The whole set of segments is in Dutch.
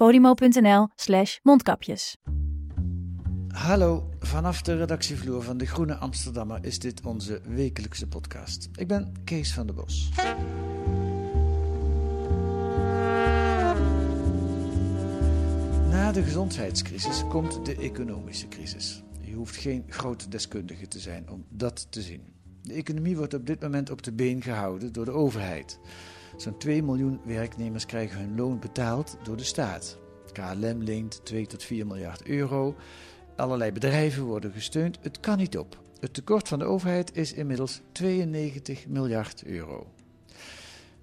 podimo.nl slash mondkapjes. Hallo, vanaf de redactievloer van De Groene Amsterdammer is dit onze wekelijkse podcast. Ik ben Kees van der Bos. Na de gezondheidscrisis komt de economische crisis. Je hoeft geen grote deskundige te zijn om dat te zien. De economie wordt op dit moment op de been gehouden door de overheid. Zo'n 2 miljoen werknemers krijgen hun loon betaald door de staat. KLM leent 2 tot 4 miljard euro. Allerlei bedrijven worden gesteund. Het kan niet op. Het tekort van de overheid is inmiddels 92 miljard euro.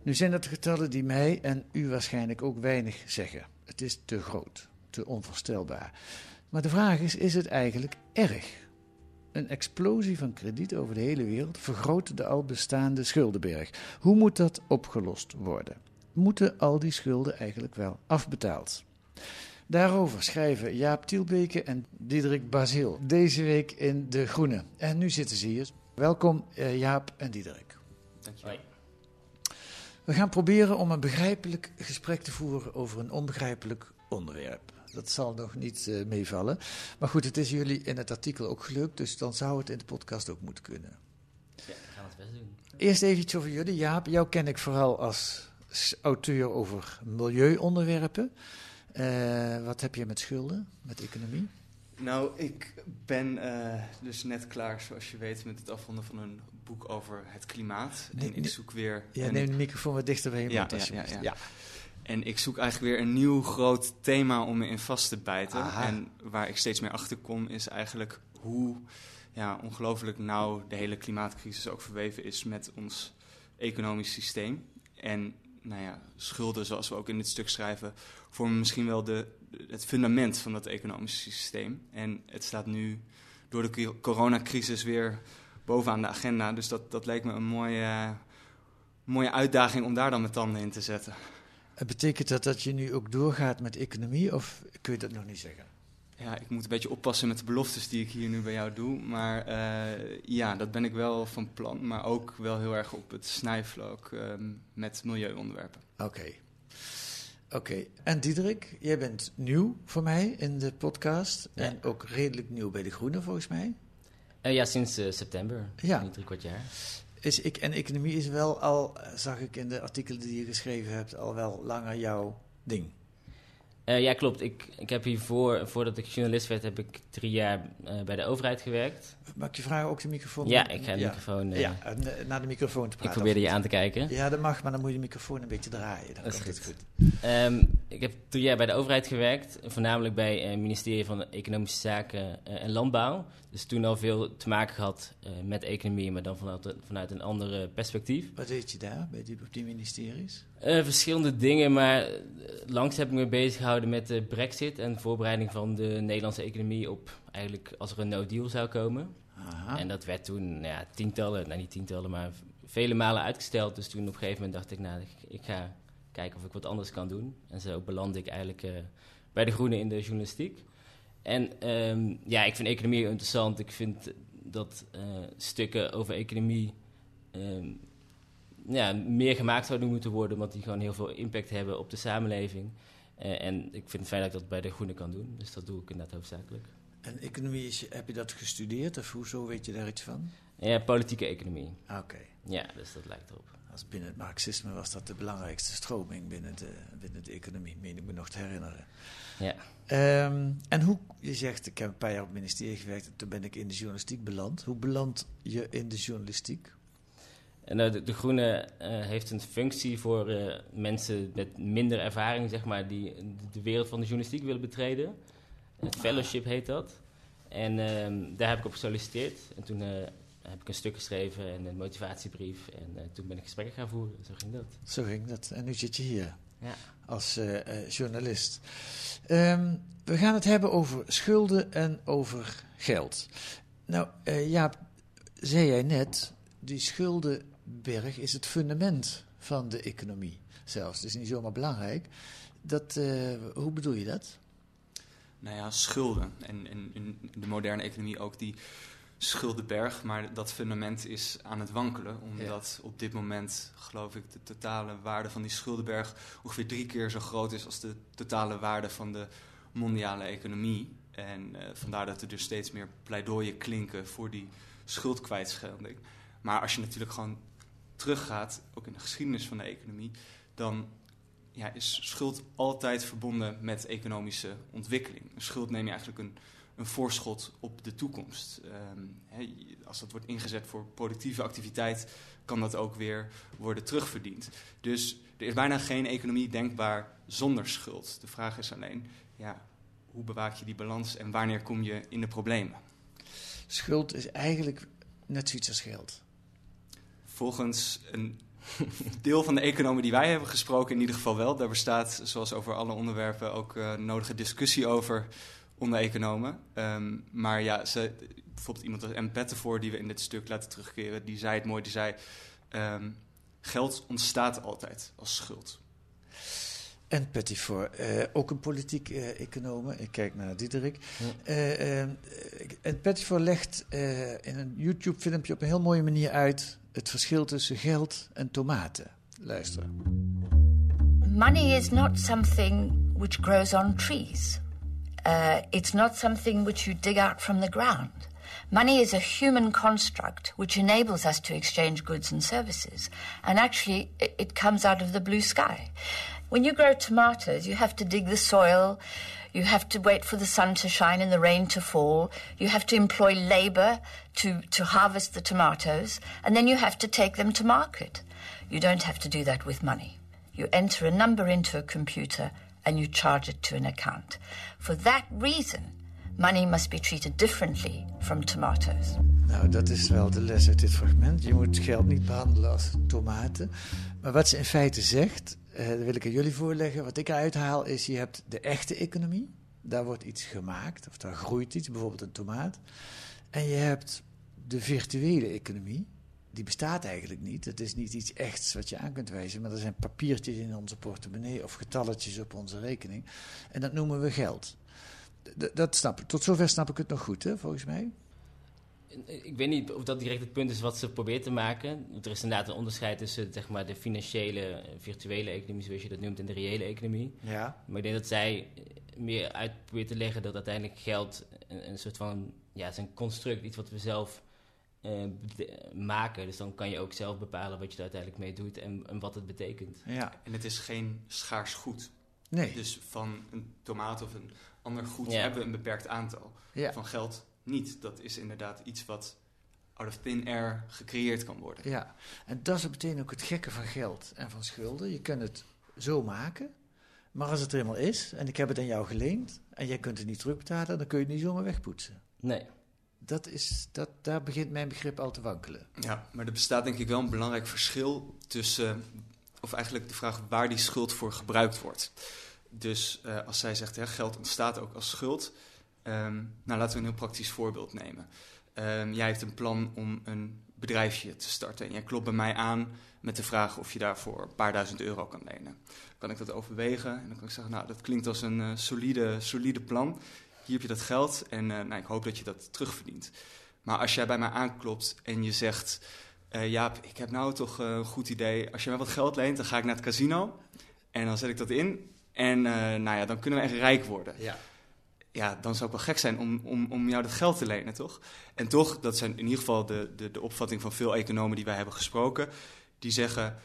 Nu zijn dat getallen die mij en u waarschijnlijk ook weinig zeggen. Het is te groot, te onvoorstelbaar. Maar de vraag is: is het eigenlijk erg? Een explosie van krediet over de hele wereld vergroot de al bestaande schuldenberg. Hoe moet dat opgelost worden? Moeten al die schulden eigenlijk wel afbetaald? Daarover schrijven Jaap Tielbeke en Diederik Basil deze week in De Groene. En nu zitten ze hier. Welkom eh, Jaap en Diederik. Dankjewel. We gaan proberen om een begrijpelijk gesprek te voeren over een onbegrijpelijk onderwerp. Dat zal nog niet eh, meevallen. Maar goed, het is jullie in het artikel ook gelukt, dus dan zou het in de podcast ook moeten kunnen. Ja, we gaan het best doen. Eerst even iets over jullie. Jaap, jou ken ik vooral als auteur over milieuonderwerpen. Eh, wat heb je met schulden, met economie? Nou, ik ben eh, dus net klaar, zoals je weet, met het afronden van een boek over het klimaat. Nee, en ik zoek weer. Ja, een- neem de microfoon wat dichter bij je Ja, mond ja, alsjeblieft. ja, ja. En ik zoek eigenlijk weer een nieuw groot thema om me in vast te bijten. Aha. En waar ik steeds meer achter kom, is eigenlijk hoe ja, ongelooflijk nauw de hele klimaatcrisis ook verweven is met ons economisch systeem. En nou ja, schulden, zoals we ook in dit stuk schrijven, vormen misschien wel de, het fundament van dat economische systeem. En het staat nu door de co- coronacrisis weer bovenaan de agenda. Dus dat, dat leek me een mooie, mooie uitdaging om daar dan mijn tanden in te zetten. Eh, Betekent dat dat je nu ook doorgaat met economie of kun je dat nog niet zeggen? Ja, ik moet een beetje oppassen met de beloftes die ik hier nu bij jou doe. Maar eh, ja, dat ben ik wel van plan. Maar ook wel heel erg op het snijvlak ehm, met milieuonderwerpen. Oké. Oké, en Diederik, jij bent nieuw voor mij in de podcast. Ja. En ook redelijk nieuw bij De Groene, volgens mij. Eh, ja, sinds september. Ja. Drie kwart jaar. Is ik, en economie is wel al, eh, zag ik in de artikelen die je geschreven hebt, al wel langer jouw ding. Eh, ja, klopt. Ik, ik heb hiervoor, voordat ik journalist werd, heb ik drie jaar eh, bij de overheid gewerkt. Mag ik je vragen ook de microfoon? Ja, ik ga de microfoon... eh, Ja, naar de microfoon te ik praten. probeerde je aan te kijken. Ja, dat mag, maar dan moet je de microfoon een beetje draaien. Dan Dat is goed. goed. Ehm, ik heb drie jaar bij de overheid gewerkt, voornamelijk bij het ministerie van Economische Zaken en Landbouw. Dus toen al veel te maken gehad eh, met economie, maar dan vanuit, vanuit een ander perspectief. Wat deed je daar, bij die, op die ministeries? Eh, verschillende dingen, maar eh, langs heb ik me bezig gehouden met de brexit en de voorbereiding van de Nederlandse economie op eigenlijk als er een no deal zou komen. Aha. En dat werd toen nou ja, tientallen, nou niet tientallen, maar vele malen uitgesteld. Dus toen op een gegeven moment dacht ik, nou, ik, ga kijken of ik wat anders kan doen. En zo belandde ik eigenlijk eh, bij De Groene in de journalistiek. En ehm, ja, ik vind economie interessant. Ik vind dat stukken over economie ehm, ja, meer gemaakt zouden moeten worden, want die gewoon heel veel impact hebben op de samenleving. Eh, en ik vind het fijn dat ik dat bij De Groene kan doen. Dus dat doe ik inderdaad hoofdzakelijk. En economie, is, heb je dat gestudeerd of hoezo weet je daar iets van? Ja, politieke economie. Ah, Oké, Ja, dus dat lijkt erop. als binnen het marxisme was dat de belangrijkste stroming binnen de, binnen de economie, meen ik me nog te herinneren. Ja. Ehm, en hoe, je zegt, ik heb een paar jaar op het ministerie gewerkt en toen ben ik in de journalistiek beland. Hoe beland je in de journalistiek? En uh, de, de, Groene uh, heeft een functie voor uh, mensen met minder ervaring, zeg maar, die de wereld van de journalistiek willen betreden. Het fellowship heet dat. En ehm, daar heb ik op gesolliciteerd. En toen heb ik een stuk geschreven en een motivatiebrief. En toen ben ik gesprekken gaan voeren. Zo ging dat. Zo ging dat. En nu zit je hier ja. als journalist. Um, we gaan het hebben over schulden en over geld. Nou, Jaap, zei jij net, die schuldenberg is het fundament van de economie zelfs. Het is niet zomaar belangrijk. Dat, uh, hoe bedoel je dat? Nou ja, schulden. En, en in de moderne economie ook die schuldenberg. Maar dat fundament is aan het wankelen. Omdat ja. op dit moment, geloof ik, de totale waarde van die schuldenberg ongeveer drie keer zo groot is als de totale waarde van de mondiale economie. En uh, vandaar dat er dus steeds meer pleidooien klinken voor die schuldkwijtschelding. Maar als je natuurlijk gewoon teruggaat, ook in de geschiedenis van de economie, dan ja, is schuld altijd verbonden met economische ontwikkeling. Schuld neem je eigenlijk een, een voorschot op de toekomst. He, als dat wordt ingezet voor productieve activiteit, kan dat ook weer worden terugverdiend. Dus er is bijna geen economie denkbaar zonder schuld. De vraag is alleen, ja, hoe bewaak je die balans en wanneer kom je in de problemen? Schuld is eigenlijk net zoiets als geld volgens een deel van de economen die wij hebben gesproken, in ieder geval wel. Daar bestaat, zoals over alle onderwerpen, ook uh, nodige discussie over onder economen. Um, maar ja, ze, bijvoorbeeld iemand als M. Pettenvoor, die we in dit stuk laten terugkeren, die zei het mooi, die zei... Um, geld ontstaat altijd als schuld. En Pettifor, uh, ook een politiek uh, econoom. Ik kijk naar Diederik. Ja. Uh, en Pettifor legt in een YouTube-filmpje op een heel mooie manier uit het verschil tussen geld en tomaten. Luister. Money is not something which grows on trees. Uh, it's not something which you dig out from the ground. Money is a human construct which enables us to exchange goods and services. And actually, it, comes out of the blue sky. When you grow tomatoes, you have to dig the soil, you have to wait for the sun to shine and the rain to fall, you have to employ labor to, to harvest the tomatoes, and then you have to take them to market. You don't have to do that with money. You enter a number into a computer and you charge it to an account. For that reason, money must be treated differently from tomatoes. Nou, dat is wel de les uit dit fragment. Je moet geld niet behandelen als tomaten. Maar wat ze in feite zegt, uh, dat wil ik aan jullie voorleggen. Wat ik eruit haal is, je hebt de echte economie. Daar wordt iets gemaakt, of daar groeit iets, bijvoorbeeld een tomaat. En je hebt de virtuele economie. Die bestaat eigenlijk niet. Het is niet iets echts wat je aan kunt wijzen, maar er zijn papiertjes in onze portemonnee of getalletjes op onze rekening. En dat noemen we geld. Dat snap ik. Tot zover snap ik het nog goed, hè, volgens mij. Ik weet niet of dat direct het punt is wat ze probeert te maken. Er is inderdaad een onderscheid tussen zeg maar, de financiële, virtuele economie, zoals je dat noemt, en de reële economie. Ja. Maar ik denk dat zij meer uit probeert te leggen dat uiteindelijk geld een, een soort van, ja, het is een construct, iets wat we zelf uh, maken. Dus dan kan je ook zelf bepalen wat je er uiteindelijk mee doet en, en wat het betekent. Ja. En het is geen schaars goed. Nee. Dus van een tomaat of een ander goed ja. hebben we een beperkt aantal. Ja. Van geld niet. Dat is inderdaad iets wat out of thin air gecreëerd kan worden. Ja, en dat is meteen ook het gekke van geld en van schulden. Je kunt het zo maken, maar als het er eenmaal is en ik heb het aan jou geleend en jij kunt het niet terugbetalen, dan kun je het niet zomaar wegpoetsen. Nee. Dat is, dat, daar begint mijn begrip al te wankelen. Ja, maar er bestaat denk ik wel een belangrijk verschil tussen, of eigenlijk de vraag waar die schuld voor gebruikt wordt. Dus uh, als zij zegt, hè, geld ontstaat ook als schuld, Um, nou, laten we een heel praktisch voorbeeld nemen. Um, jij hebt een plan om een bedrijfje te starten en jij klopt bij mij aan met de vraag of je daarvoor een paar duizend euro kan lenen. Kan ik dat overwegen en dan kan ik zeggen, nou, dat klinkt als een uh, solide, solide plan. Hier heb je dat geld en uh, nou, ik hoop dat je dat terugverdient. Maar als jij bij mij aanklopt en je zegt, uh, Jaap, ik heb nou toch een goed idee. Als je mij wat geld leent, dan ga ik naar het casino en dan zet ik dat in. En nou ja, dan kunnen we echt rijk worden. Ja ja, dan zou het wel gek zijn om, om, om jou dat geld te lenen, toch? En toch, dat zijn in ieder geval de, de, de opvatting van veel economen die wij hebben gesproken, Die zeggen,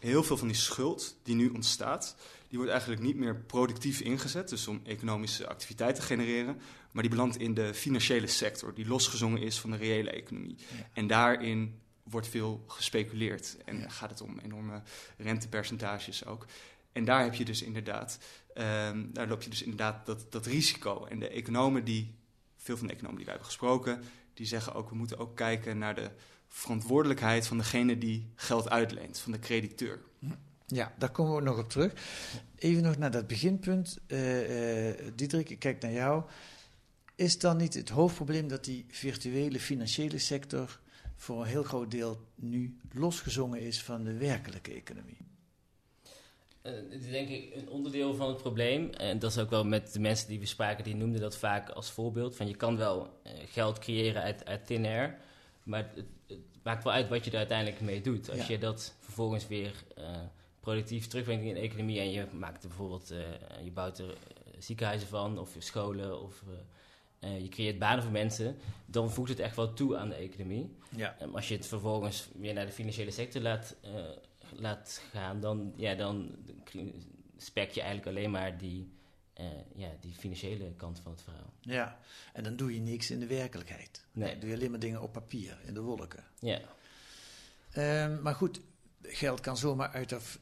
heel veel van die schuld die nu ontstaat, die wordt eigenlijk niet meer productief ingezet, dus om economische activiteit te genereren, maar die belandt in de financiële sector, die losgezongen is van de reële economie. En daarin wordt veel gespeculeerd en gaat het om enorme rentepercentages ook. En daar heb je dus inderdaad, ehm, daar loop je dus inderdaad dat, dat risico. En de economen die, veel van de economen die wij hebben gesproken, die zeggen ook, we moeten ook kijken naar de verantwoordelijkheid van degene die geld uitleent, van de crediteur. Ja, daar komen we nog op terug. Even nog naar dat beginpunt. Uh, ik kijk naar jou. Is dan niet het hoofdprobleem dat die virtuele financiële sector voor een heel groot deel nu losgezongen is van de werkelijke economie? Het is denk ik een onderdeel van het probleem. En dat is ook wel met de mensen die we spraken, die noemden dat vaak als voorbeeld. Van je kan wel geld creëren uit, uit thin air, maar het, het, maakt wel uit wat je er uiteindelijk mee doet. Als je dat vervolgens weer productief terugbrengt in de economie en je maakt er bijvoorbeeld, uh, je bouwt er ziekenhuizen van of scholen of uh, je creëert banen voor mensen, dan voegt het echt wel toe aan de economie. Ja. Um, als je het vervolgens weer naar de financiële sector laat, uh, laat gaan, dan, ja, dan spek je eigenlijk alleen maar die, ja, die financiële kant van het verhaal. Ja, en dan doe je niks in de werkelijkheid. Nee. Dan doe je alleen maar dingen op papier, in de wolken. Ja. Um, maar goed, geld kan zomaar uit of,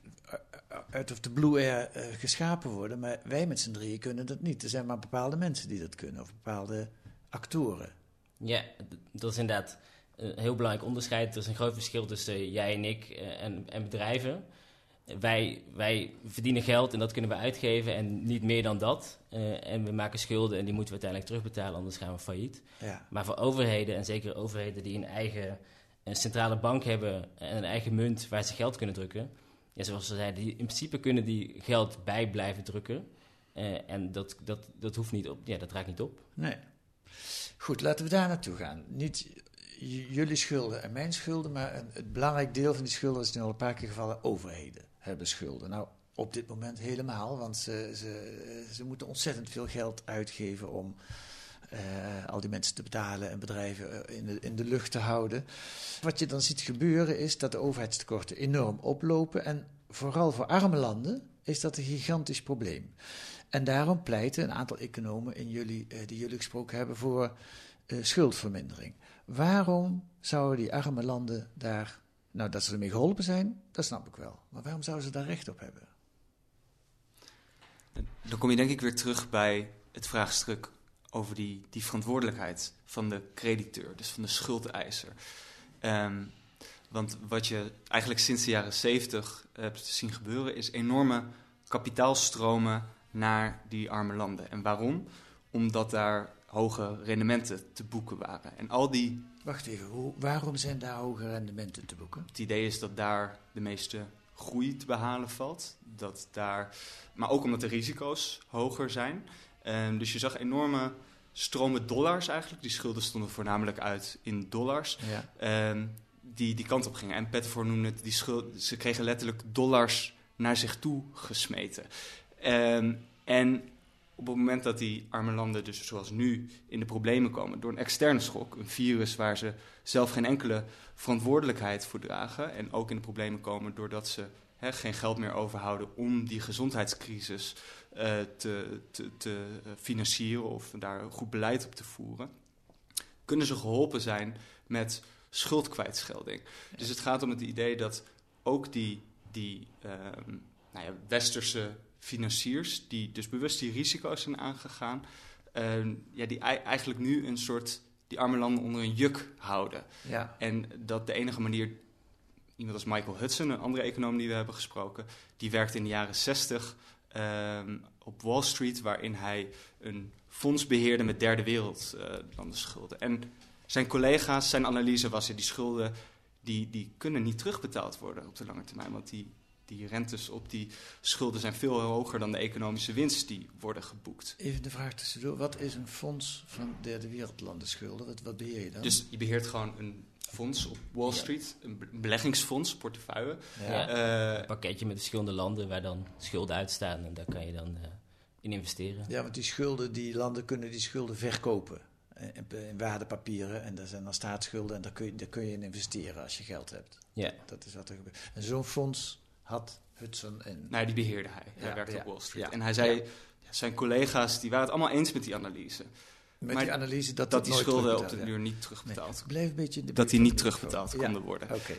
uit of de blue air uh, geschapen worden. Maar wij met z'n drieën kunnen dat niet. Er zijn maar bepaalde mensen die dat kunnen, of bepaalde actoren. Ja, dat is inderdaad een heel belangrijk onderscheid. Er is een groot verschil tussen jij en ik uh, en, en, bedrijven. Wij, wij verdienen geld en dat kunnen we uitgeven en niet meer dan dat. Uh, en we maken schulden en die moeten we uiteindelijk terugbetalen, anders gaan we failliet. Ja. Maar voor overheden, en zeker overheden die een eigen een centrale bank hebben en een eigen munt waar ze geld kunnen drukken. Ja, zoals ze zeiden, die, in principe kunnen die geld bij blijven drukken. Uh, en dat, dat, dat hoeft niet op, ja, dat raakt niet op. Nee. Goed, laten we daar naartoe gaan. Niet jullie schulden en mijn schulden, maar een, het belangrijk deel van die schulden is nu al een paar keer gevallen, overheden hebben schulden. Nou, op dit moment helemaal, want ze, ze, ze moeten ontzettend veel geld uitgeven om uh, al die mensen te betalen en bedrijven in de, in de lucht te houden. Wat je dan ziet gebeuren is dat de overheidstekorten enorm oplopen. En vooral voor arme landen is dat een gigantisch probleem. En daarom pleiten een aantal economen in jullie, uh, die jullie gesproken hebben voor schuldvermindering. Waarom zouden die arme landen daar, nou dat ze ermee geholpen zijn, dat snap ik wel. Maar waarom zouden ze daar recht op hebben? Dan kom je denk ik weer terug bij het vraagstuk over die, die verantwoordelijkheid van de crediteur, dus van de schuldeiser. Um, want wat je eigenlijk sinds de jaren zeventig hebt zien gebeuren, is enorme kapitaalstromen naar die arme landen. En waarom? Omdat daar hoge rendementen te boeken waren. En al die. Wacht even, hoe, waarom zijn daar hoge rendementen te boeken? Het idee is dat daar de meeste groei te behalen valt. Dat daar, maar ook omdat de risico's hoger zijn. Um, dus je zag enorme stromen dollars eigenlijk. Die schulden stonden voornamelijk uit in dollars. Ja. Um, die die kant op gingen. En Pettenvoor noemde het, die schuld, ze kregen letterlijk dollars naar zich toe gesmeten. Um, en op het moment dat die arme landen, dus zoals nu, in de problemen komen door een externe schok, een virus waar ze zelf geen enkele verantwoordelijkheid voor dragen, en ook in de problemen komen doordat ze geen geld meer overhouden om die gezondheidscrisis uh, te, te, te financieren of daar goed beleid op te voeren, kunnen ze geholpen zijn met schuldkwijtschelding. Dus het gaat om het idee dat ook die, die uh, nou ja, westerse financiers, die dus bewust die risico's zijn aangegaan, uh, ja, die eigenlijk nu een soort die arme landen onder een juk houden. Ja. En dat de enige manier, iemand als Michael Hudson, een andere econoom die we hebben gesproken, die werkte in de jaren 60 uh, op Wall Street, waarin hij een fonds beheerde met derde wereldlanden schulden. En zijn collega's, zijn analyse was, ja, die schulden die, die kunnen niet terugbetaald worden op de lange termijn. Want die, die rentes op die schulden zijn veel hoger dan de economische winst die worden geboekt. Even de vraag tussendoor. Wat is een fonds van derde wereldlanden schulden? Wat, wat beheer je dan? Dus je beheert gewoon een fonds op Wall Street, ja. een beleggingsfonds, portefeuille. Ja. Uh, een pakketje met verschillende landen waar dan schulden uitstaan en daar kan je dan uh, in investeren. Ja, want die schulden, die landen kunnen die schulden verkopen. in, in waardepapieren en dat zijn dan staatsschulden en daar kun, je, daar kun je in investeren als je geld hebt. Ja. Dat is wat er gebeurt. En zo'n fonds had Hudson in. Nou, die beheerde hij. Hij Ja, werkte ja, op Wall Street. ja, en hij zei, zijn collega's die waren het allemaal eens met die analyse. Met maar die analyse dat, Dat, die schulden op de duur niet Nee, terugbetaald blijf een beetje de Dat die niet terugbetaald konden worden. Oké.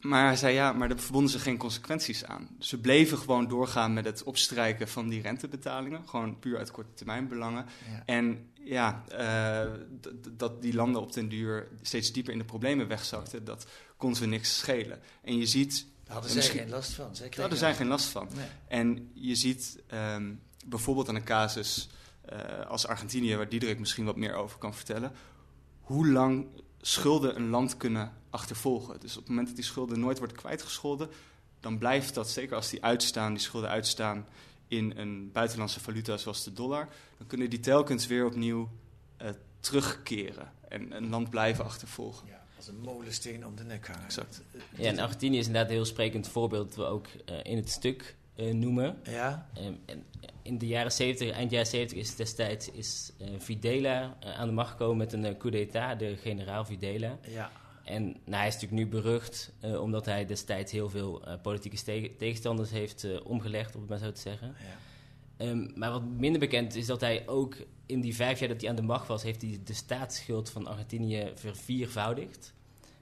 Maar hij zei ja, maar daar verbonden ze geen consequenties aan. Ze bleven gewoon doorgaan met het opstrijken van die rentebetalingen. Gewoon puur uit korte termijn belangen. Ja. En ja, eh, dat die landen op den duur steeds dieper in de problemen wegzakten, dat kon ze niks schelen. En je ziet, hadden En zij geen last van. Zij hadden zij geen last van. Nee. En je ziet ehm, bijvoorbeeld aan een casus eh, als Argentinië, waar Diederik misschien wat meer over kan vertellen, hoe lang schulden een land kunnen achtervolgen. Dus op het moment dat die schulden nooit worden kwijtgescholden, dan blijft dat, zeker als die uitstaan, die schulden uitstaan in een buitenlandse valuta zoals de dollar, dan kunnen die telkens weer opnieuw eh, terugkeren en een land blijven achtervolgen. Ja, als een molensteen om de nek hangen. Exact. Ja, en Argentinië is inderdaad een heel sprekend voorbeeld dat we ook eh, in het stuk eh, noemen. Ja, Ehm, en in de jaren 70, eind jaren 70 is destijds is, eh, Videla eh, aan de macht gekomen met een eh, coup d'état, de generaal Videla. ja. En nou, hij is natuurlijk nu berucht eh, omdat hij destijds heel veel eh, politieke tegenstanders heeft eh, omgelegd, om het maar zo te zeggen. ja. Ehm, maar wat minder bekend is dat hij ook in die vijf jaar dat hij aan de macht was, heeft hij de staatsschuld van Argentinië verviervoudigd.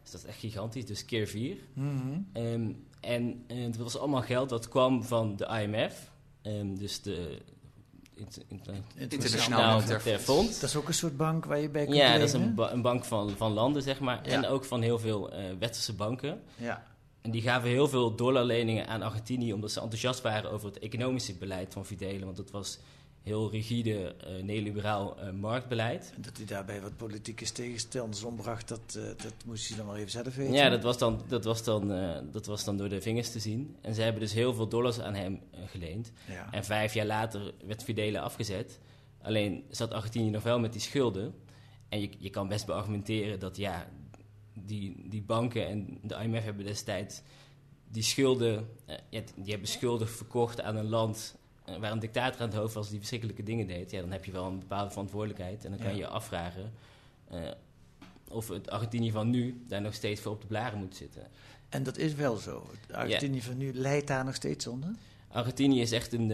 Dus dat is echt gigantisch, dus keer vier. Mhm. Ehm, en eh, het was allemaal geld dat kwam van de IMF, ehm, dus de Inter- Inter- Internationaal Monetair Fonds. Dat is ook een soort bank waar je bij kunt Ja, dat is een, ba- een bank van, van landen, zeg maar. Ja. En ook van heel veel eh westerse banken. Ja, En die gaven heel veel dollarleningen aan Argentinië... omdat ze enthousiast waren over het economische beleid van Fidele. Want het was heel rigide, eh, neoliberaal eh, marktbeleid. en dat hij daarbij wat politieke tegenstanders ombracht, dat, eh, dat moest hij dan maar even zelf weten. Ja, dat was, dan, dat, was dan, dat was dan door de vingers te zien. En ze hebben dus heel veel dollars aan hem geleend. Ja. En vijf jaar later werd Fidele afgezet. Alleen zat Argentinië nog wel met die schulden. En je, je kan best beargumenteren dat ja, die, die banken en de IMF hebben destijds die schulden, eh, ja, die hebben schulden verkocht aan een land eh, waar een dictator aan het hoofd was die verschrikkelijke dingen deed. Ja, dan heb je wel een bepaalde verantwoordelijkheid. En dan kan je je afvragen eh, of het Argentinië van nu daar nog steeds voor op de blaren moet zitten. En dat is wel zo. Argentinië van nu leidt daar nog steeds onder. Argentinië is echt een,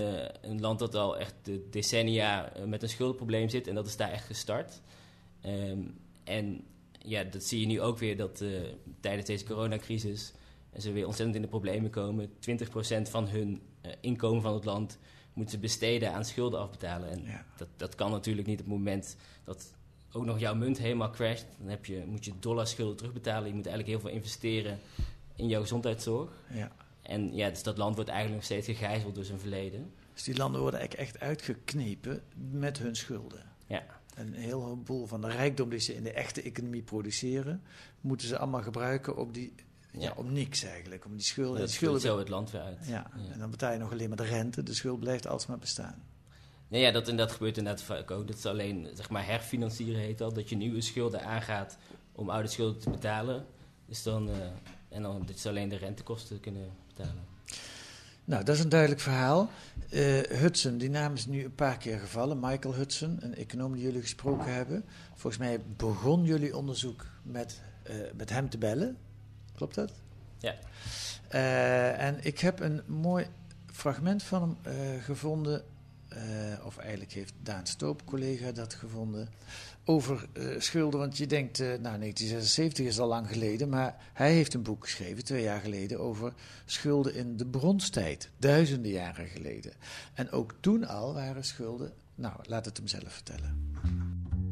een land dat al echt de decennia met een schuldenprobleem zit. En dat is daar echt gestart. Ehm, en ja, dat zie je nu ook weer dat eh, tijdens deze coronacrisis en ze weer ontzettend in de problemen komen. 20% van hun eh, inkomen van het land moeten ze besteden aan schulden afbetalen. En Ja. dat, dat kan natuurlijk niet op het moment dat ook nog jouw munt helemaal crasht. Dan heb je, moet je dollarschulden terugbetalen. Je moet eigenlijk heel veel investeren in jouw gezondheidszorg. Ja. En ja, dus dat land wordt eigenlijk nog steeds gegijzeld door zijn verleden. Dus die landen worden eigenlijk echt uitgeknepen met hun schulden. Ja, Een heleboel van de rijkdom die ze in de echte economie produceren, moeten ze allemaal gebruiken op die, ja. Ja. om niks eigenlijk. Om die schulden. dat schulden zo het land weer uit. ja. Ja. en dan betaal je nog alleen maar de rente. De schuld blijft alsmaar bestaan. Nee, ja, dat, en dat gebeurt inderdaad vaak ook. Dat is alleen, zeg maar, herfinancieren heet dat. Dat je nieuwe schulden aangaat om oude schulden te betalen. Dus dan, eh, en dan dat ze alleen de rentekosten kunnen betalen. Nou, dat is een duidelijk verhaal. Eh, Hudson, die naam is nu een paar keer gevallen. Michael Hudson, een econoom die jullie gesproken hebben. Volgens mij begon jullie onderzoek met, eh, met hem te bellen. Klopt dat? Ja. Eh, en ik heb een mooi fragment van hem gevonden. of eigenlijk heeft Daan Stoop, collega, dat gevonden. Over eh, schulden. Want je denkt, eh, nou, 1976 is al lang geleden. Maar hij heeft een boek geschreven, twee jaar geleden, over schulden in de bronstijd. Duizenden jaren geleden. En ook toen al waren schulden. Nou, laat het hem zelf vertellen.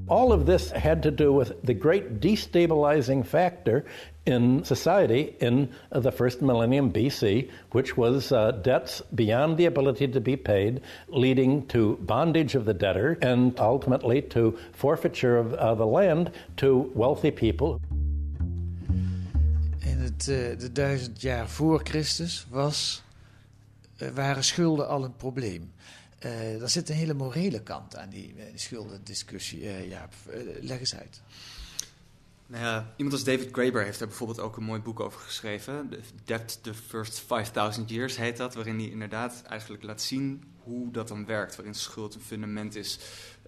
All of this had to do with the great destabilizing factor in society in uh, the first millennium BC, which was uh, debts beyond the ability to be paid, leading to bondage of the debtor and ultimately to forfeiture of uh, the land to wealthy people. In het, eh, de duizend jaar voor Christus was, eh, waren schulden al een probleem. Er zit een hele morele kant aan die, eh, die schuldendiscussie. Jaap, eh, leg eens uit. Nou ja, iemand als David Graeber heeft daar bijvoorbeeld ook een mooi boek over geschreven. The Debt the First 5000 Years heet dat. Waarin hij inderdaad eigenlijk laat zien hoe dat dan werkt. Waarin schuld een fundament is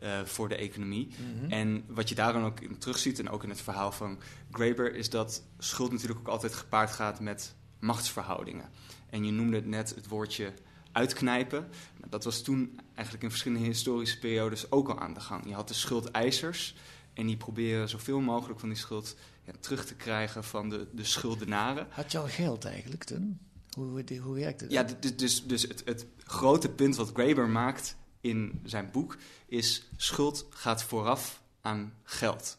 uh, voor de economie. Mhm. En wat je daar dan ook in terugziet, en ook in het verhaal van Graeber, is dat schuld natuurlijk ook altijd gepaard gaat met machtsverhoudingen. En je noemde het net het woordje uitknijpen. Nou, dat was toen eigenlijk in verschillende historische periodes ook al aan de gang. Je had de schuldeisers en die proberen zoveel mogelijk van die schuld ja, terug te krijgen van de, de schuldenaren. Had je al geld eigenlijk toen? Hoe, hoe, hoe werkt het? Ja, dus, dus, dus het, het grote punt wat Graeber maakt in zijn boek is schuld gaat vooraf aan geld.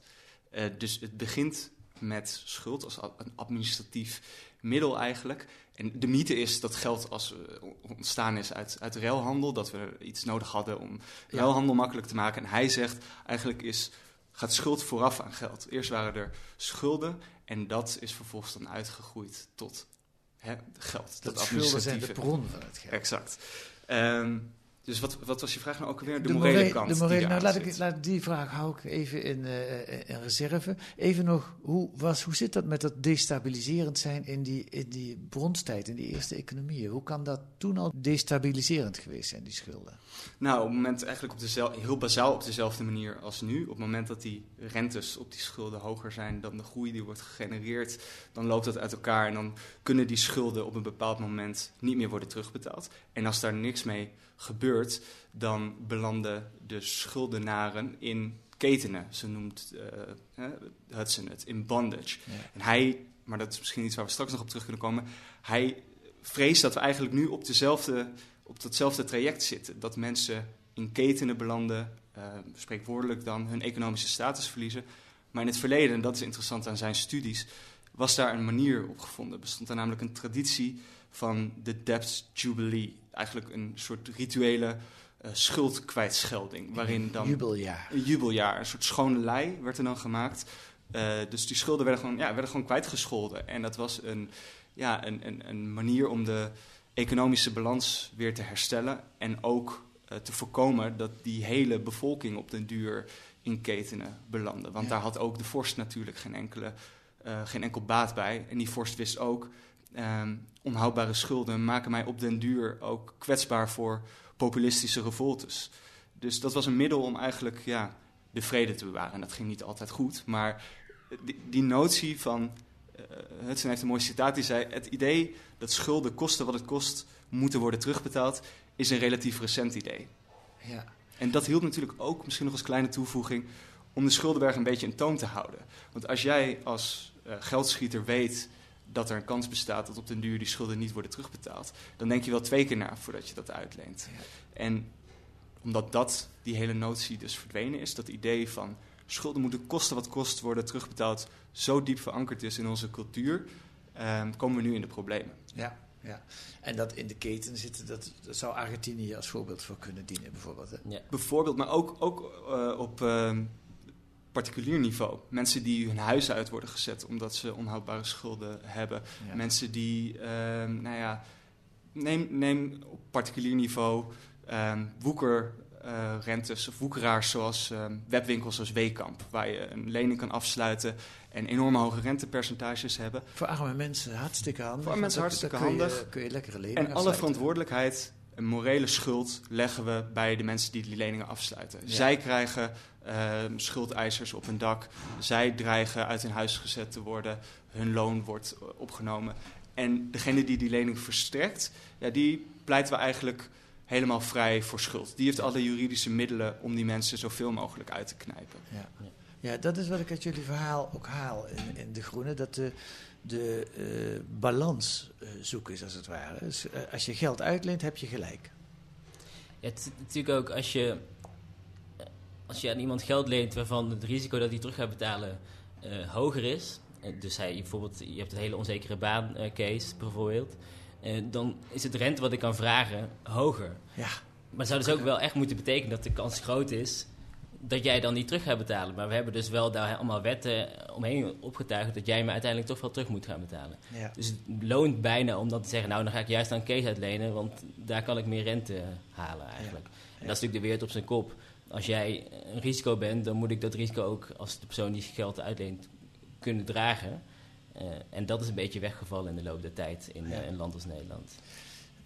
Uh, dus het begint met schuld als een administratief middel eigenlijk. En de mythe is dat geld als uh, ontstaan is uit, uit ruilhandel, dat we iets nodig hadden om ja. ruilhandel makkelijk te maken. En hij zegt eigenlijk is, gaat schuld vooraf aan geld. Eerst waren er schulden en dat is vervolgens dan uitgegroeid tot hè, geld. Dat, dat schulden zijn de bron van het geld. Exact. Um, dus wat, wat was je vraag nou ook alweer? De, de morele, morele kant. De morele, nou, laat, ik, laat die vraag hou ik even in, uh, in reserve. Even nog, hoe, was, hoe zit dat met dat destabiliserend zijn in die, in die bronstijd, in die eerste economieën? Hoe kan dat toen al destabiliserend geweest zijn, die schulden? Nou, op het moment eigenlijk op dezelfde, heel bazaal op dezelfde manier als nu. Op het moment dat die rentes op die schulden hoger zijn dan de groei die wordt gegenereerd, dan loopt dat uit elkaar en dan kunnen die schulden op een bepaald moment niet meer worden terugbetaald. En als daar niks mee gebeurt, dan belanden de schuldenaren in ketenen. Ze noemt uh, Hudson het, in bondage. Ja. En hij, maar dat is misschien iets waar we straks nog op terug kunnen komen, hij vreest dat we eigenlijk nu op, dezelfde, op datzelfde traject zitten. Dat mensen in ketenen belanden, uh, spreekwoordelijk dan, hun economische status verliezen. Maar in het verleden, en dat is interessant aan zijn studies, was daar een manier op gevonden. Bestond er namelijk een traditie van de Debt Jubilee. Eigenlijk een soort rituele uh, schuldkwijtschelding. Waarin dan jubeljaar. Een jubeljaar, een soort schone lei werd er dan gemaakt. Uh, dus die schulden werden gewoon, ja, werden gewoon kwijtgescholden. En dat was een, ja, een, een, een manier om de economische balans weer te herstellen. En ook uh, te voorkomen dat die hele bevolking op den duur in ketenen belandde. Want Ja. daar had ook de vorst natuurlijk geen, enkele, geen enkel baat bij. En die vorst wist ook, um, onhoudbare schulden maken mij op den duur ook kwetsbaar voor populistische revoltes. Dus dat was een middel om eigenlijk ja, de vrede te bewaren. En dat ging niet altijd goed, maar die, die notie van... Uh, Hudson heeft een mooi citaat, die zei... het idee dat schulden kosten wat het kost moeten worden terugbetaald... is een relatief recent idee. Ja. En dat hielp natuurlijk ook, misschien nog als kleine toevoeging... om de schuldenberg een beetje in toom te houden. Want als jij als uh, geldschieter weet dat er een kans bestaat dat op den duur die schulden niet worden terugbetaald, dan denk je wel twee keer na voordat je dat uitleent. Ja. En omdat dat, die hele notie dus verdwenen is, dat idee van schulden moeten kosten wat kost worden terugbetaald, zo diep verankerd is in onze cultuur, um, komen we nu in de problemen. Ja, ja. En dat in de keten zitten, dat, dat zou Argentinië als voorbeeld voor kunnen dienen, bijvoorbeeld. Hè? Ja. Bijvoorbeeld, maar ook, ook uh, op uh, particulier niveau. Mensen die hun huis uit worden gezet omdat ze onhoudbare schulden hebben. Ja. Mensen die, uh, nou ja, neem, neem op particulier niveau um, woekerrentes of woekeraars zoals um, webwinkels als Weekamp, waar je een lening kan afsluiten en enorme hoge rentepercentages hebben. Voor arme mensen hartstikke handig. Voor arme mensen hartstikke dat kun handig. Je, kun je lekkere leningen En alle verantwoordelijkheid, een morele schuld, leggen we bij de mensen die die leningen afsluiten. Ja. Zij krijgen uh, schuldeisers op hun dak. Zij dreigen uit hun huis gezet te worden. Hun loon wordt uh, opgenomen. En degene die die lening verstrekt, ja, die pleiten we eigenlijk helemaal vrij voor schuld. Die heeft alle juridische middelen om die mensen zoveel mogelijk uit te knijpen. Ja. ja, dat is wat ik uit jullie verhaal ook haal in, in De Groene. Dat de, de uh, balans uh, zoeken is, als het ware. Dus, uh, als je geld uitleent, heb je gelijk. Ja, het is natuurlijk ook als je, als je aan iemand geld leent waarvan het risico dat hij terug gaat betalen hoger is. Dus hij, bijvoorbeeld, je hebt een hele onzekere baan case bijvoorbeeld. Dan is het rente wat ik kan vragen hoger. Ja. Maar het zou dus ook wel echt moeten betekenen dat de kans groot is dat jij dan niet terug gaat betalen. Maar we hebben dus wel daar allemaal wetten omheen opgetuigd dat jij me uiteindelijk toch wel terug moet gaan betalen. Ja. Dus het loont bijna om dan te zeggen, nou dan ga ik juist aan Kees uitlenen, want daar kan ik meer rente halen eigenlijk. Ja. Ja. En dat is natuurlijk de wereld op zijn kop. Als jij een risico bent, dan moet ik dat risico ook als de persoon die geld uitleent kunnen dragen. Eh, en dat is een beetje weggevallen in de loop der tijd in Ja. eh, een land als Nederland.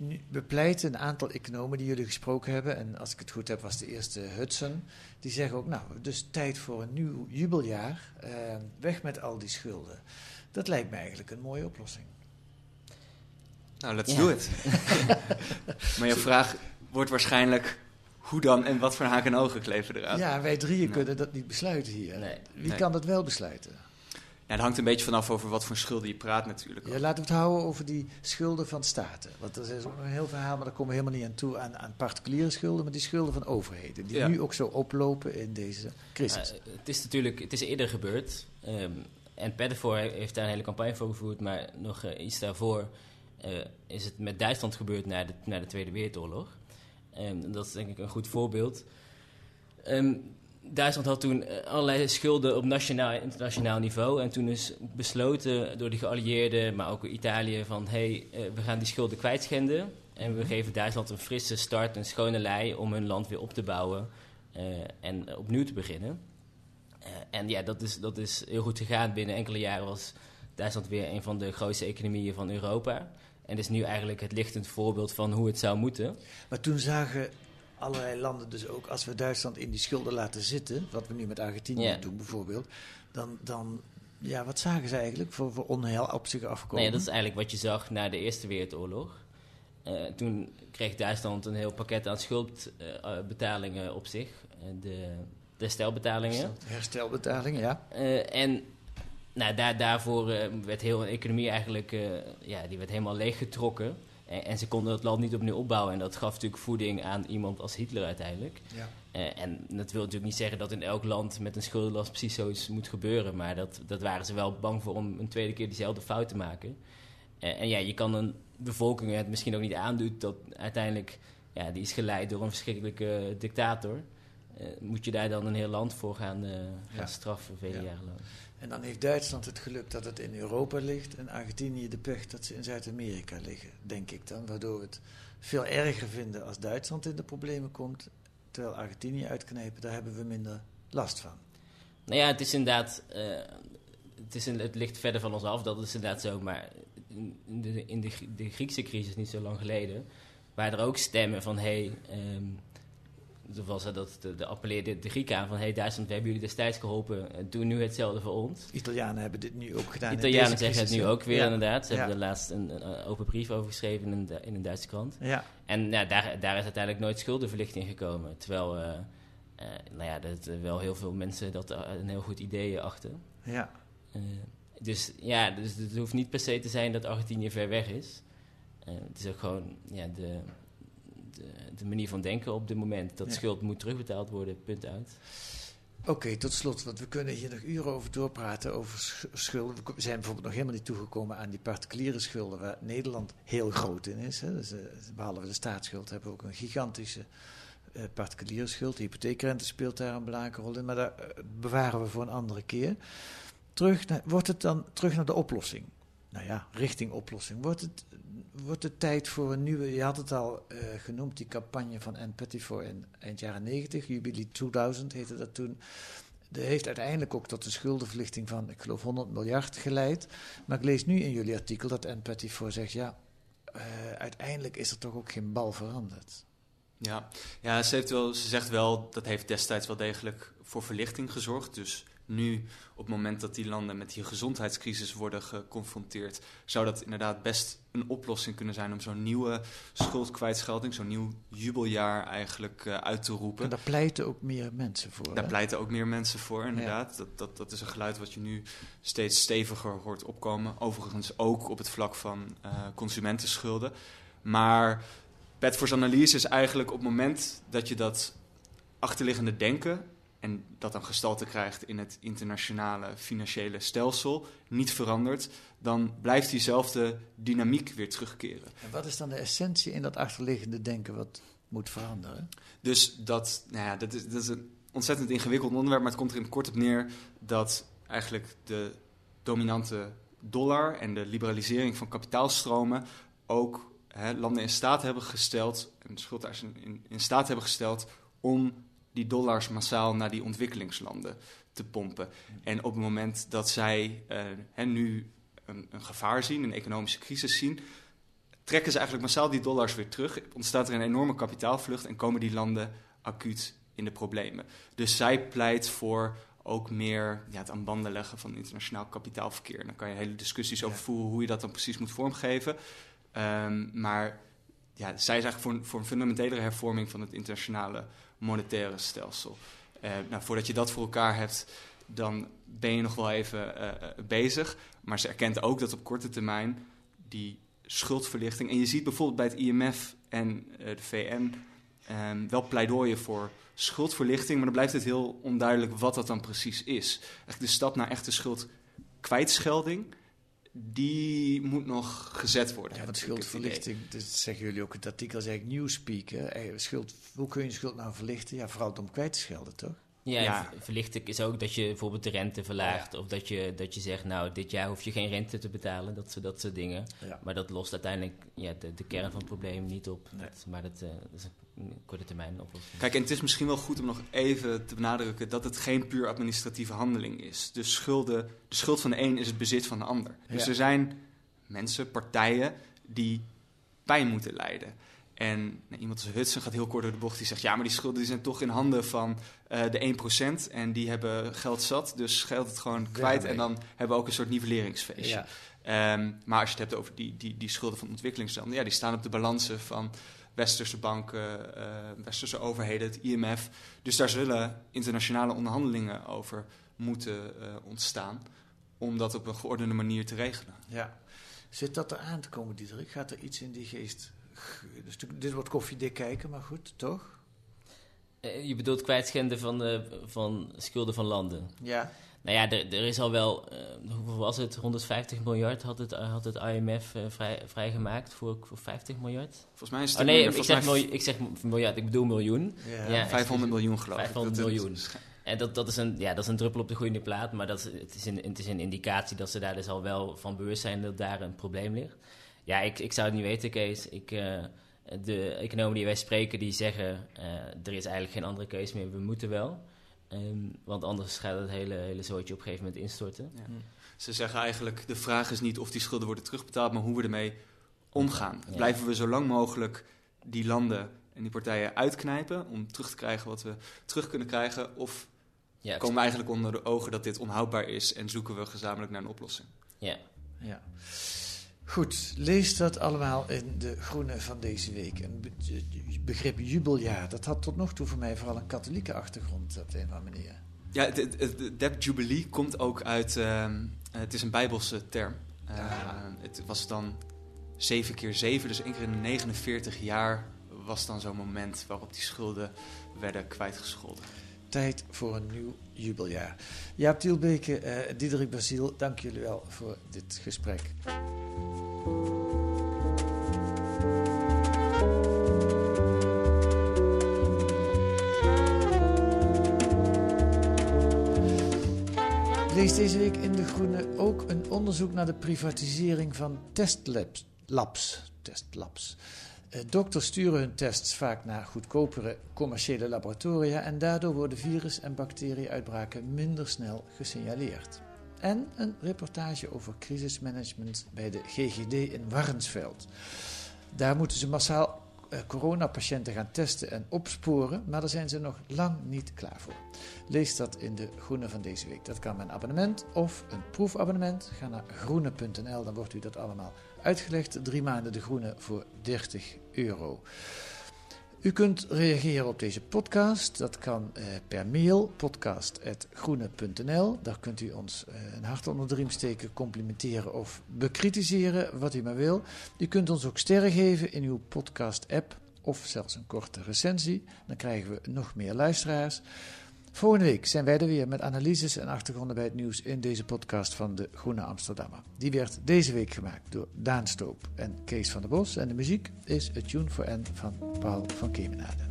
Nu bepleiten een aantal economen die jullie gesproken hebben, en als ik het goed heb was de eerste Hudson, die zeggen ook, nou, dus tijd voor een nieuw jubeljaar, eh, weg met al die schulden. Dat lijkt me eigenlijk een mooie oplossing. Nou, let's Ja. do it. maar je vraag wordt waarschijnlijk hoe dan en wat voor haken en ogen kleven eraan. Ja, wij drieën kunnen dat niet besluiten hier. Nee. Wie Nee. kan dat wel besluiten? Ja, dat hangt een beetje vanaf over wat voor schulden je praat natuurlijk. Ja, laten we het houden over die schulden van staten. Want dat is ook een heel verhaal, maar daar komen we helemaal niet aan toe aan, aan particuliere schulden, maar die schulden van overheden, die Ja. nu ook zo oplopen in deze crisis. Uh, het is natuurlijk het is eerder gebeurd. ehm, en Pettenvoor heeft daar een hele campagne voor gevoerd. Maar nog eh, iets daarvoor eh, is het met Duitsland gebeurd na de, na de Tweede Wereldoorlog. En dat is denk ik een goed voorbeeld. Ehm, Duitsland had toen eh, allerlei schulden op nationaal en internationaal niveau. En toen is besloten door de geallieerden, maar ook Italië, van hé, hey, eh, we gaan die schulden kwijtschenden. En we geven Duitsland een frisse start, een schone lei om hun land weer op te bouwen eh, en opnieuw te beginnen. En ja, dat is, dat is heel goed gegaan. Binnen enkele jaren was Duitsland weer een van de grootste economieën van Europa. En is nu eigenlijk het lichtend voorbeeld van hoe het zou moeten. Maar toen zagen allerlei landen dus ook, als we Duitsland in die schulden laten zitten, wat we nu met Argentinië doen bijvoorbeeld, dan, dan, ja, wat zagen ze eigenlijk voor, voor onheil op zich afkomen? Nee, dat is eigenlijk wat je zag na de Eerste Wereldoorlog. Eh, toen kreeg Duitsland een heel pakket aan schuldbetalingen op zich. Eh, de, de herstelbetalingen. Herstelbetalingen, ja. Eh, en nou, daar, daarvoor eh, werd heel een economie eigenlijk eh, ja, die werd helemaal leeggetrokken. En, en ze konden het land niet opnieuw opbouwen. En dat gaf natuurlijk voeding aan iemand als Hitler uiteindelijk. ja. Eh, en dat wil natuurlijk niet zeggen dat in elk land met een schuldenlast precies zoiets moet gebeuren. Maar dat, dat waren ze wel bang voor om een tweede keer diezelfde fout te maken. Eh, en ja, je kan een bevolking het misschien ook niet aandoet dat uiteindelijk, ja, die is geleid door een verschrikkelijke dictator. Eh, moet je daar dan een heel land voor gaan, gaan Ja. straffen, vele Ja. jaren lang. En dan heeft Duitsland het geluk dat het in Europa ligt en Argentinië de pech dat ze in Zuid-Amerika liggen, denk ik dan. Waardoor we het veel erger vinden als Duitsland in de problemen komt, terwijl Argentinië uitknijpen, daar hebben we minder last van. Nou ja, het is inderdaad. eh, het, is het ligt verder van ons af, dat is inderdaad zo. Maar in de, de Griekse crisis, niet zo lang geleden, waren er ook stemmen van: hé. Hey, ehm, toen was dat de, de appelleerde de Grieken aan van: hey, Duitsland, we hebben jullie destijds geholpen, eh, doe nu hetzelfde voor ons. Italianen hebben dit nu ook gedaan. Italianen zeggen het nu ook weer, Ja. inderdaad. Ze Ja. hebben er laatst een, een open brief over geschreven in een, in een Duitse krant. Ja, En ja, daar, daar is uiteindelijk nooit schuldenverlichting gekomen. Terwijl, eh, eh, nou ja, dat, wel heel veel mensen dat een heel goed idee achten. ja. Dus ja, dus het hoeft niet per se te zijn dat Argentinië ver weg is. Het is ook gewoon ja, de, de, de manier van denken op dit moment. Dat Ja. schuld moet terugbetaald worden, punt uit. Oké, tot slot, want we kunnen hier nog uren over doorpraten, over sch- schulden. We zijn bijvoorbeeld nog helemaal niet toegekomen aan die particuliere schulden, waar Nederland heel groot in is. Hè. Dus, eh, behalve de staatsschuld hebben we ook een gigantische eh, particuliere schuld. De hypotheekrente speelt daar een belangrijke rol in, maar daar eh, bewaren we voor een andere keer. Terug naar, wordt het dan terug naar de oplossing? Nou ja, richting oplossing. Wordt het, wordt het tijd voor een nieuwe, je had het al eh, genoemd, die campagne van Ann Pettifor in eind jaren 90, Jubilee 2000 heette dat toen. Dat heeft uiteindelijk ook tot een schuldenverlichting van, ik geloof, 100 miljard geleid. Maar ik lees nu in jullie artikel dat Ann Pettifor zegt, ja, eh, uiteindelijk is er toch ook geen bal veranderd. Ja, ja ze, heeft wel, ze zegt wel dat heeft destijds wel degelijk voor verlichting gezorgd. Dus nu, op het moment dat die landen met die gezondheidscrisis worden geconfronteerd, zou dat inderdaad best een oplossing kunnen zijn om zo'n nieuwe schuldkwijtschelding, zo'n nieuw jubeljaar eigenlijk eh, uit te roepen. En daar pleiten ook meer mensen voor. Daar hè? pleiten ook meer mensen voor, inderdaad. Dat, dat, dat is een geluid wat je nu steeds steviger hoort opkomen. Overigens ook op het vlak van eh, consumentenschulden. Maar Bedfors analyse is eigenlijk op het moment dat je dat achterliggende denken... en dat dan gestalte krijgt in het internationale financiële stelsel... niet verandert, dan blijft diezelfde dynamiek weer terugkeren. En wat is dan de essentie in dat achterliggende denken wat moet veranderen? Dus dat, nou ja, dat, is, dat is een ontzettend ingewikkeld onderwerp, maar het komt er in het kort op neer dat eigenlijk de dominante dollar en de liberalisering van kapitaalstromen ook hè, landen in staat hebben gesteld, en schuldeisers in, in, in staat hebben gesteld om die dollars massaal naar die ontwikkelingslanden te pompen. En op het moment dat zij uh, hè, nu een, een, gevaar zien, een economische crisis zien, trekken ze eigenlijk massaal die dollars weer terug. Ontstaat er een enorme kapitaalvlucht en komen die landen acuut in de problemen. Dus zij pleit voor ook meer ja, het aan banden leggen van internationaal kapitaalverkeer. Dan kan je hele discussies over voeren hoe je dat dan precies moet vormgeven. Um, maar ja, zij is eigenlijk voor, voor een fundamentelere hervorming van het internationale monetaire stelsel. Uh, nou, voordat je dat voor elkaar hebt, dan ben je nog wel even uh, bezig. Maar ze erkent ook dat op korte termijn die schuldverlichting. En je ziet bijvoorbeeld bij het IMF en de VN um, wel pleidooien voor schuldverlichting, maar dan blijft het heel onduidelijk wat dat dan precies is. Echt de stap naar echte schuldkwijtschelding, die moet nog gezet worden. Ja, want schuldverlichting, dat zeggen jullie ook in het artikel, is eigenlijk newspeak. Hè? Schuld, hoe kun je schuld nou verlichten? Ja, vooral om kwijt te schelden, toch? Ja, ja. is ook dat je bijvoorbeeld de rente verlaagt. Of dat je, dat je zegt, nou, dit jaar hoef je geen rente te betalen. Dat, dat soort dingen. Ja. Maar dat lost uiteindelijk ja, de, de kern van het probleem niet op. Nee. Dat, maar dat, uh, dat is een korte termijn oplossing. Kijk, en het is misschien wel goed om nog even te benadrukken dat het geen puur administratieve handeling is. De, schulden, de schuld van de een is het bezit van de ander. Dus er zijn mensen, partijen, die pijn moeten lijden. En nou, iemand als Hudson gaat heel kort door de bocht. Die zegt, ja, maar die schulden die zijn toch in handen van uh, de 1%. En die hebben geld zat, dus geld het gewoon kwijt. en dan hebben we ook een soort nivelleringsfeestje. Ja. Um, maar als je het hebt over die, die, die schulden van ontwikkelingslanden... ja, die staan op de balansen van westerse banken, uh, westerse overheden, het IMF. Dus daar zullen internationale onderhandelingen over moeten uh, ontstaan... om dat op een geordende manier te regelen. Ja. Zit dat er aan te komen, Diederik? Gaat er iets in die geest dus dit wordt koffiedik kijken, maar goed, toch? Uh, je bedoelt kwijtschenden van, uh, van schulden van landen? Ja. Nou ja, er, er is al wel, uh, hoeveel was het? 150 miljard had het, had het IMF vrij, vrijgemaakt voor, voor 50 miljard? Volgens mij is het... Oh nee, ik zeg, miljoen, ik zeg miljard, ik bedoel miljoen. Ja, ja 500 miljoen geloof 500 ik. 500 miljoen. En dat, dat, is een, ja, dat is een druppel op de groeiende plaat, maar dat is, het, is een, het is een indicatie dat ze daar dus al wel van bewust zijn dat daar een probleem ligt. Ja, ik, ik zou het niet weten, Kees. Ik, uh, de economen die wij spreken, die zeggen... Uh, er is eigenlijk geen andere keuze meer, we moeten wel. Um, want anders gaat het hele, hele zootje op een gegeven moment instorten. Ja. Ze zeggen eigenlijk, de vraag is niet of die schulden worden terugbetaald... maar hoe we ermee omgaan. Ja. Blijven we zo lang mogelijk die landen en die partijen uitknijpen... om terug te krijgen wat we terug kunnen krijgen... of ja, komen we eigenlijk onder de ogen dat dit onhoudbaar is... en zoeken we gezamenlijk naar een oplossing? Ja. ja. Goed, lees dat allemaal in de Groene van deze week. Een begrip jubeljaar, dat had tot nog toe voor mij vooral een katholieke achtergrond op de een of andere manier. Ja, de Jubilee komt ook uit, uh, het is een bijbelse term. Uh, het was dan 7 keer 7, dus één keer in de 49 jaar was dan zo'n moment waarop die schulden werden kwijtgescholden. Tijd voor een nieuw jubeljaar. Jaap Tielbeke, uh, Diederik Basiel, dank jullie wel voor dit gesprek. Lees deze week in De Groene ook een onderzoek naar de privatisering van testlabs. Labs, testlabs. Eh, dokters sturen hun tests vaak naar goedkopere commerciële laboratoria en daardoor worden virus- en bacterieuitbraken minder snel gesignaleerd. En een reportage over crisismanagement bij de GGD in Warnsveld. Daar moeten ze massaal uh, coronapatiënten gaan testen en opsporen, maar daar zijn ze nog lang niet klaar voor. Lees dat in de Groene van deze week. Dat kan met een abonnement of een proefabonnement. Ga naar groene.nl, dan wordt u dat allemaal uitgelegd. Drie maanden de Groene voor 30 euro. U kunt reageren op deze podcast. Dat kan eh, per mail, podcast.groene.nl. Daar kunt u ons eh, een hart onder de riem steken, complimenteren of bekritiseren, wat u maar wil. U kunt ons ook sterren geven in uw podcast-app of zelfs een korte recensie. Dan krijgen we nog meer luisteraars. Volgende week zijn wij er weer met analyses en achtergronden bij het nieuws in deze podcast van de Groene Amsterdammer. Die werd deze week gemaakt door Daan Stoop en Kees van der Bos. En de muziek is A Tune for N van Paul van Kemenade.